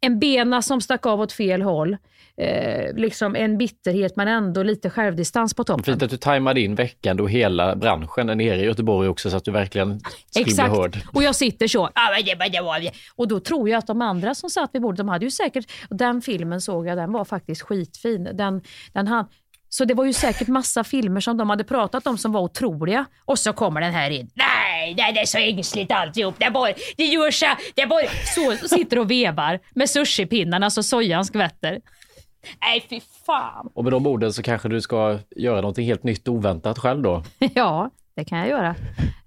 En bena som stack av åt fel håll, eh, liksom en bitterhet men ändå lite självdistans på toppen. Fint att du tajmade in veckan då hela branschen är nere i Göteborg också så att du verkligen skulle Exakt. bli hörd. och jag sitter så. Och då tror jag att de andra som satt vid bordet, de hade ju säkert, den filmen såg jag, den var faktiskt skitfin. Den, den, så det var ju säkert massa filmer som de hade pratat om som var otroliga. Och så kommer den här in. Nej, det är så ängsligt alltihop. Det, bara, det gör så, det bara, så sitter och vevar med sushipinnarna så sojan skvätter. Nej, fy fan. Och med de orden så kanske du ska göra någonting helt nytt och oväntat själv då? ja, det kan jag göra.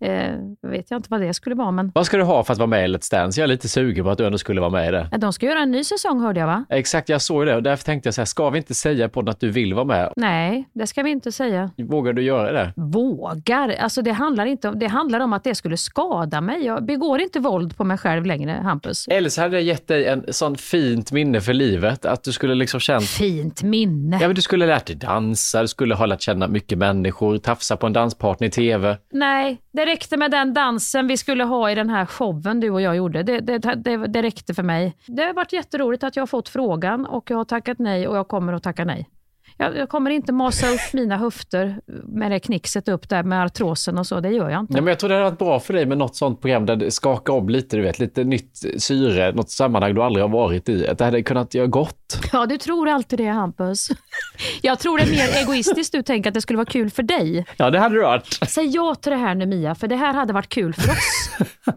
Eh, vet jag inte vad det skulle vara. Men... Vad ska du ha för att vara med i Let's Dance? Jag är lite sugen på att du ändå skulle vara med i det. De ska göra en ny säsong hörde jag va? Exakt, jag såg det och därför tänkte jag så här, ska vi inte säga på att du vill vara med? Nej, det ska vi inte säga. Vågar du göra det? Vågar? Alltså det handlar, inte om, det handlar om att det skulle skada mig. Jag begår inte våld på mig själv längre, Hampus. Eller så hade jag gett dig en sån fint minne för livet, att du skulle liksom känt... Fint minne? Ja, men du skulle lärt dig dansa, du skulle ha lärt känna mycket människor, tafsa på en danspartner i TV. Nej, det räckte med den dansen vi skulle ha i den här showen du och jag gjorde. Det, det, det, det räckte för mig. Det har varit jätteroligt att jag har fått frågan och jag har tackat nej och jag kommer att tacka nej. Jag, jag, kommer inte masa upp mina höfter med det knixet upp där med artrosen och så. Det gör jag inte. Nej, men jag tror det hade varit bra för dig med något sånt program där det skakar om lite, du vet, lite nytt syre, något sammanhang du aldrig har varit i. det hade kunnat göra gott. Ja, du tror alltid det Hampus. Jag tror det är mer egoistiskt du tänker att det skulle vara kul för dig. Ja, det hade det varit. Säg ja till det här nu Mia, för det här hade varit kul för oss.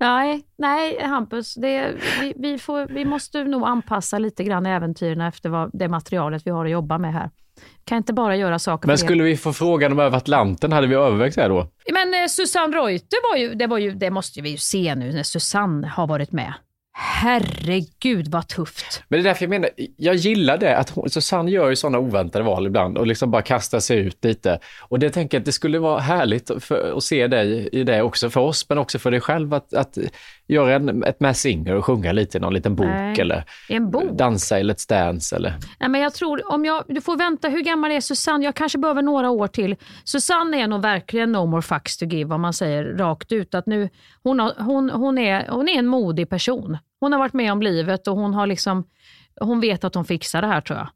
Nej, nej Hampus, det, vi, vi, får, vi måste nog anpassa lite grann äventyren efter vad, det materialet vi har att jobba med här. Kan inte bara göra saker Men skulle vi få frågan om över Atlanten, hade vi övervägt det då? Men eh, Susanne Reuter var ju, det var ju, det måste vi ju se nu när Susanne har varit med. Herregud vad tufft. Men det är därför jag menar, jag gillar det att hon, Susanne gör ju sådana oväntade val ibland och liksom bara kastar sig ut lite. Och det tänker jag att det skulle vara härligt för, att se dig i det också för oss, men också för dig själv att, att göra en, ett Mass Singer och sjunga lite i någon liten bok Nej, eller bok. dansa i Let's Dance eller... Nej, men jag tror, om jag, du får vänta, hur gammal är Susanne? Jag kanske behöver några år till. Susanne är nog verkligen no more fucks to give, om man säger rakt ut. Att nu, hon, har, hon, hon, är, hon är en modig person. Hon har varit med om livet och hon har liksom, hon vet att hon fixar det här tror jag.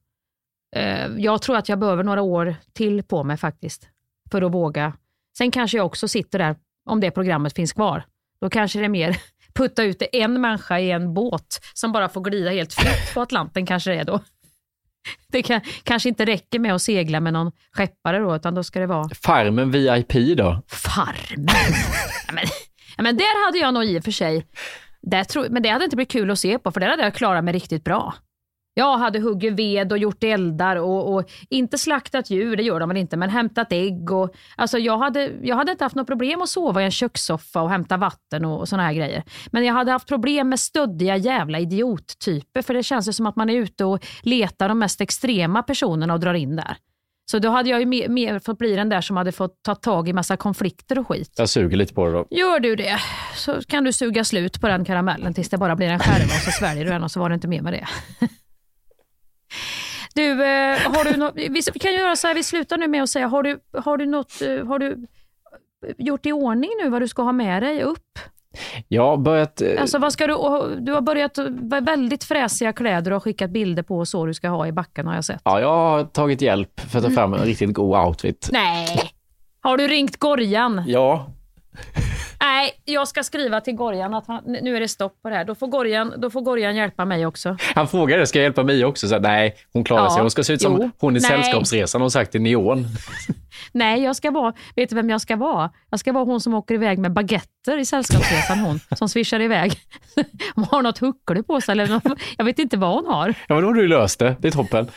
Eh, jag tror att jag behöver några år till på mig faktiskt, för att våga. Sen kanske jag också sitter där, om det programmet finns kvar. Då kanske det är mer putta ut en människa i en båt som bara får glida helt fritt på Atlanten kanske det är då. Det kan, kanske inte räcker med att segla med någon skeppare då, utan då ska det vara... Farmen VIP då? Farmen? ja, men, ja, men där hade jag nog i och för sig... Där tro, men det hade inte blivit kul att se på, för där hade jag klarat mig riktigt bra. Jag hade huggit ved och gjort eldar och, och, inte slaktat djur, det gör de väl inte, men hämtat ägg. Och, alltså jag, hade, jag hade inte haft något problem att sova i en kökssoffa och hämta vatten och, och såna här grejer. Men jag hade haft problem med stöddiga jävla idiottyper, för det känns som att man är ute och letar de mest extrema personerna och drar in där. Så då hade jag ju mer, mer fått bli den där som hade fått ta tag i massa konflikter och skit. Jag suger lite på det då. Gör du det, så kan du suga slut på den karamellen tills det bara blir en skärva och så sväljer du den och så var det inte mer med det. Du, eh, har du no vi kan göra så här, vi slutar nu med att säga, har du, har du, något, eh, har du gjort i ordning nu vad du ska ha med dig upp? Jag har börjat... Eh, alltså, vad ska du, du har börjat väldigt fräsiga kläder och har skickat bilder på så du ska ha i backen har jag sett. Ja, jag har tagit hjälp för att ta fram en riktigt god outfit. Nej! Har du ringt Gorjan? Ja. Nej, jag ska skriva till Gorjan att han, nu är det stopp på det här. Då får, Gorjan, då får Gorjan hjälpa mig också. Han frågade, ska jag hjälpa mig också? Så, nej, hon klarar ja, sig. Hon ska se ut som jo, hon i nej. Sällskapsresan, hon sagt i Neon. nej, jag ska vara, vet du vem jag ska vara? Jag ska vara hon som åker iväg med baguetter i Sällskapsresan, hon som svischar iväg. hon har något huckle på sig, eller något, jag vet inte vad hon har. Ja, men då har du löst det. Det är toppen.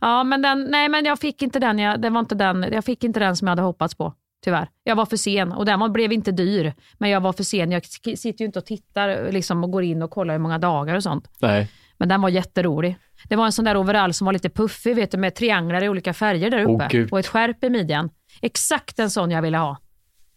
Ja, men, den, nej, men jag fick inte den, jag, det var inte den, jag fick inte den som jag hade hoppats på. Tyvärr. Jag var för sen och den var- blev inte dyr, men jag var för sen. Jag sitter ju inte och tittar liksom, och går in och kollar hur många dagar och sånt. Nej. Men den var jätterolig. Det var en sån där overall som var lite puffig, vet du, med trianglar i olika färger där uppe Gud. och ett skärp i midjan. Exakt en sån jag ville ha.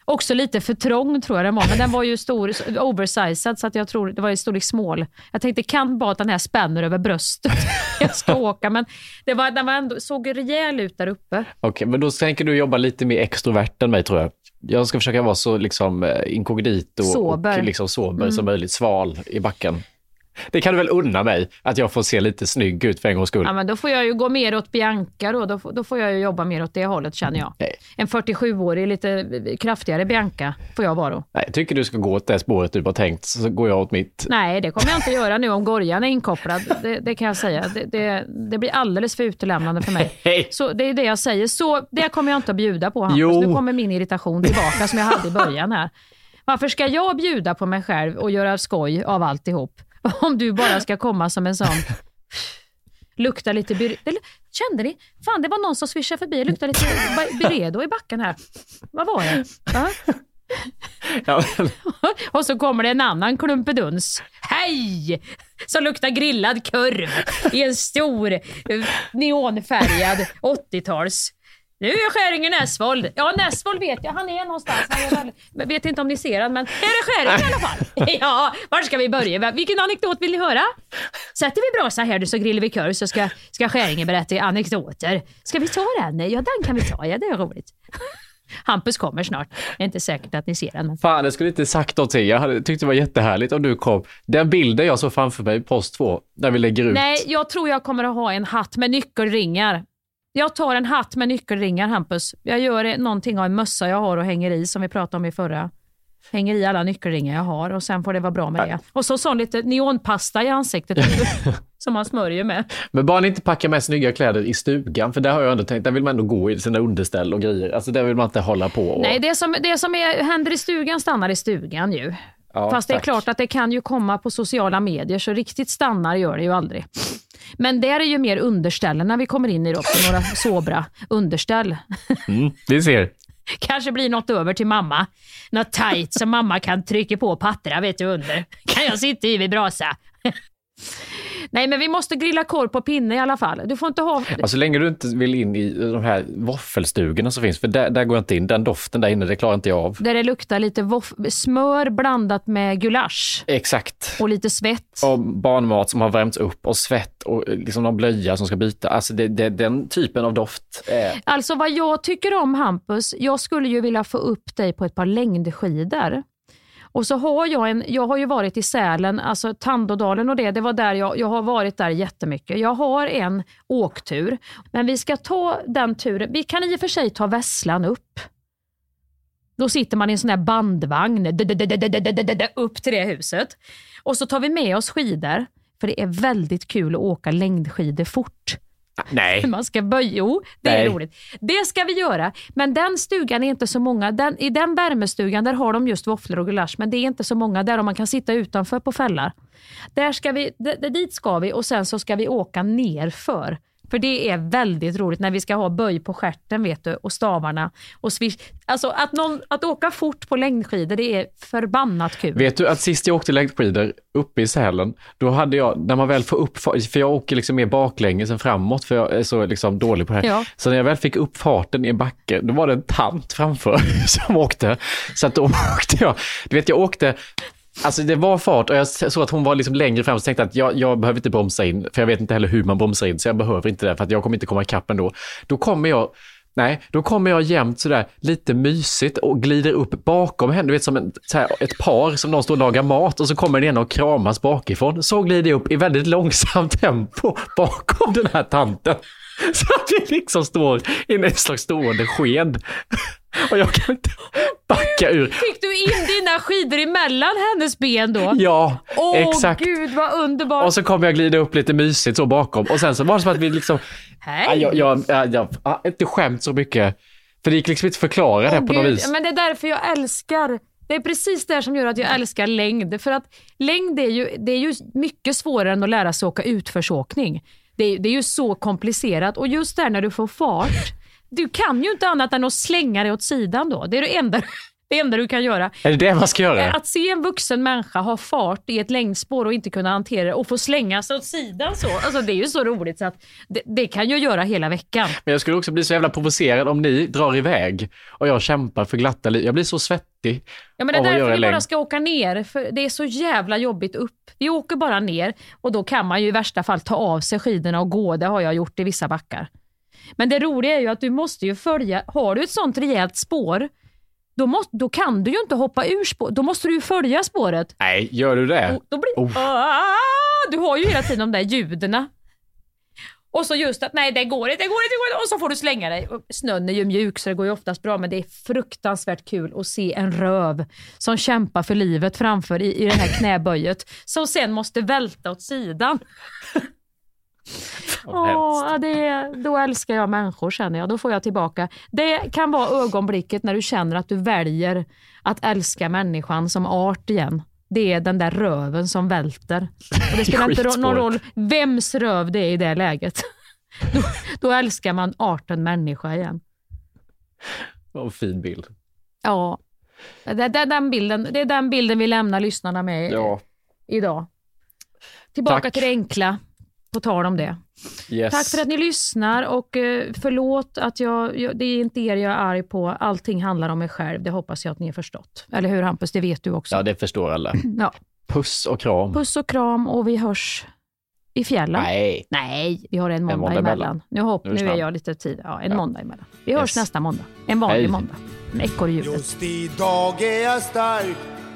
Också lite för trång tror jag den var, men den var ju stor, oversized så att jag tror det var i storlek small. Jag tänkte kan bara att den här spänner över bröstet. jag ska åka, men det var, den var ändå, såg rejäl ut där uppe. Okej, men då tänker du jobba lite mer extrovert än mig tror jag. Jag ska försöka vara så liksom eh, inkognito Sober. och liksom sober som möjligt, sval i backen. Det kan du väl unna mig, att jag får se lite snygg ut för en gångs skull. Ja, men då får jag ju gå mer åt Bianca då. Då, får- då får jag ju jobba mer åt det hållet känner jag. Nej. En 47-årig, lite kraftigare Bianca får jag vara då. Nej, jag tycker du ska gå åt det spåret du har tänkt, så går jag åt mitt. Nej, det kommer jag inte göra nu om Gorjan är inkopplad. Det, det kan jag säga. Det, det, det blir alldeles för utelämnande för mig. Hej! Så det är det jag säger. Så det kommer jag inte att bjuda på Hampus. Jo. Nu kommer min irritation tillbaka som jag hade i början här. Varför ska jag bjuda på mig själv och göra skoj av alltihop? Om du bara ska komma som en sån Lukta lite byre... det- Kände ni? Fan, det var någon som swishade förbi. Det luktade lite Byredo i backen här. Vad var det? Va? Ja, men- Och så kommer det en annan klumpeduns. Hej! Som luktar grillad kurv i en stor eh, neonfärgad 80-tals. Nu är Skäringen Näsvold. Ja, Näsvold vet jag. Han är någonstans. Han är väl, vet inte om ni ser han, men är det Skäringen i alla fall? Ja, var ska vi börja? Vilken anekdot vill ni höra? Sätter vi brasa här så grillar vi kurv så ska, ska Skäringen berätta anekdoter. Ska vi ta den? Ja, den kan vi ta. Ja, det är roligt. Hampus kommer snart. Det är inte säkert att ni ser den. Men... Fan, jag skulle inte sagt någonting. Jag hade tyckt det var jättehärligt om du kom. Den bilden jag såg framför mig, post 2, där vi lägger ut. Nej, jag tror jag kommer att ha en hatt med nyckelringar. Jag tar en hatt med nyckelringar, Hampus. Jag gör någonting av en mössa jag har och hänger i, som vi pratade om i förra. Hänger i alla nyckelringar jag har och sen får det vara bra med det. Och så sån lite neonpasta i ansiktet som man smörjer med. Men bara ni inte packar med snygga kläder i stugan, för där har jag ändå tänkt, där vill man ändå gå i sina underställ och grejer. Alltså där vill man inte hålla på. Och... Nej, det som, det som är, händer i stugan stannar i stugan ju. Ja, Fast det är klart att det kan ju komma på sociala medier, så riktigt stannar gör det ju aldrig. Men där är ju mer underställen när vi kommer in i då, på några sobra underställ. Mm, vi ser. Kanske blir något över till mamma. Något tight som mamma kan trycka på pattra vet du under. Kan jag sitta i vid brasa? Nej men vi måste grilla korv på pinne i alla fall. Du får inte ha... Alltså, så länge du inte vill in i de här våffelstugorna som finns, för där, där går jag inte in. Den doften där inne, det klarar inte jag av. Där det luktar lite smör blandat med gulasch Exakt. och lite svett. Och barnmat som har värmts upp och svett och liksom någon blöja som ska byta. Alltså det, det, den typen av doft. Är... Alltså vad jag tycker om Hampus, jag skulle ju vilja få upp dig på ett par längdskidor. Och så har jag en, jag har ju varit i Sälen, alltså Tandådalen och det, det var där jag, jag har varit där jättemycket. Jag har en åktur, men vi ska ta den turen. Vi kan i och för sig ta Vässlan upp. Då sitter man i en sån här bandvagn upp till det huset. Och så tar vi med oss skidor, för det är väldigt kul att åka längdskidor fort. Nej. Man ska böja. Jo, det är Nej. roligt. Det ska vi göra. Men den stugan är inte så många. Den, I den värmestugan där har de just våfflor och gulasch, men det är inte så många där och man kan sitta utanför på fällar. Där ska vi, dit ska vi och sen så ska vi åka nerför. För det är väldigt roligt när vi ska ha böj på stjärten vet du, och stavarna. Och swish. Alltså att, någon, att åka fort på längdskidor, det är förbannat kul. Vet du att sist jag åkte längdskidor uppe i Sälen, då hade jag, när man väl får upp, för jag åker liksom mer baklänges än framåt för jag är så liksom dålig på det här. Ja. Så när jag väl fick upp farten i en backe, då var det en tant framför som åkte. Så att då åkte jag, du vet jag åkte Alltså det var fart och jag såg att hon var liksom längre fram så tänkte jag att jag, jag behöver inte bromsa in, för jag vet inte heller hur man bromsar in, så jag behöver inte det för att jag kommer inte komma ikapp ändå. Då kommer jag Nej, då kommer jag jämt sådär lite mysigt och glider upp bakom henne, du vet som en, här, ett par som någon står och lagar mat och så kommer den ena och kramas bakifrån. Så glider jag upp i väldigt långsamt tempo bakom den här tanten. Så att vi liksom står i en slags stående sked. Och jag kan inte backa ur. Fick du in dina skidor emellan hennes ben då? Ja, Åh exakt. gud vad underbart. Och så kommer jag glida upp lite mysigt så bakom och sen så var det som att vi liksom, Hej. Ja, jag, jag, jag, jag har inte skämt så mycket. För det gick liksom inte förklara det Åh, på något Gud, vis. Men det är därför jag älskar det är precis det som gör att jag älskar längd. För att längd är ju, det är ju mycket svårare än att lära sig åka utförsåkning. Det är, det är ju så komplicerat och just där när du får fart, du kan ju inte annat än att slänga dig åt sidan då. Det är det enda, det enda du kan göra. Är det det man ska göra? Att se en vuxen människa ha fart i ett längdspår och inte kunna hantera det och få slänga sig åt sidan så. Alltså det är ju så roligt så att det, det kan jag göra hela veckan. Men jag skulle också bli så jävla provocerad om ni drar iväg och jag kämpar för glatta liv. Jag blir så svettig Ja, men det är därför vi bara ska åka ner, för det är så jävla jobbigt upp. Vi åker bara ner och då kan man ju i värsta fall ta av sig skidorna och gå. Det har jag gjort i vissa backar. Men det roliga är ju att du måste ju följa, har du ett sånt rejält spår, då, må, då kan du ju inte hoppa ur spåret. Då måste du ju följa spåret. Nej, gör du det? Och då blir, Oh. Ah, du har ju hela tiden de där ljuden. Och så just att nej det går inte, det går inte, det går inte. Och så får du slänga dig. Snön är ju mjuk så det går ju oftast bra men det är fruktansvärt kul att se en röv som kämpar för livet framför i, i det här knäböjet. Som sen måste välta åt sidan. Åh, det då älskar jag människor känner jag. Då får jag tillbaka. Det kan vara ögonblicket när du känner att du väljer att älska människan som art igen. Det är den där röven som välter. Och det spelar inte någon roll vems röv det är i det läget. Då, då älskar man arten människa igen. Vad fin bild. Ja, det, det, är den bilden, det är den bilden vi lämnar lyssnarna med Ja, idag. Tillbaka Tack. till det enkla, på tal om det. yes. Tack för att ni lyssnar och eh, förlåt att jag, jag, det är inte er jag är arg på. Allting handlar om mig själv. Det hoppas jag att ni har förstått. Eller hur Hampus? Det vet du också. Ja, det förstår alla. Ja. Puss och kram. Puss och kram och vi hörs i fjällen. Nej, Nej, vi har en måndag, måndag emellan. emellan. Nu, hopp, Nu är nu är jag lite tid. Ja, en Ja. måndag emellan. Vi hörs Yes. nästa måndag. En vanlig Hej. måndag. Med ekorrhjulet. Just idag är jag stark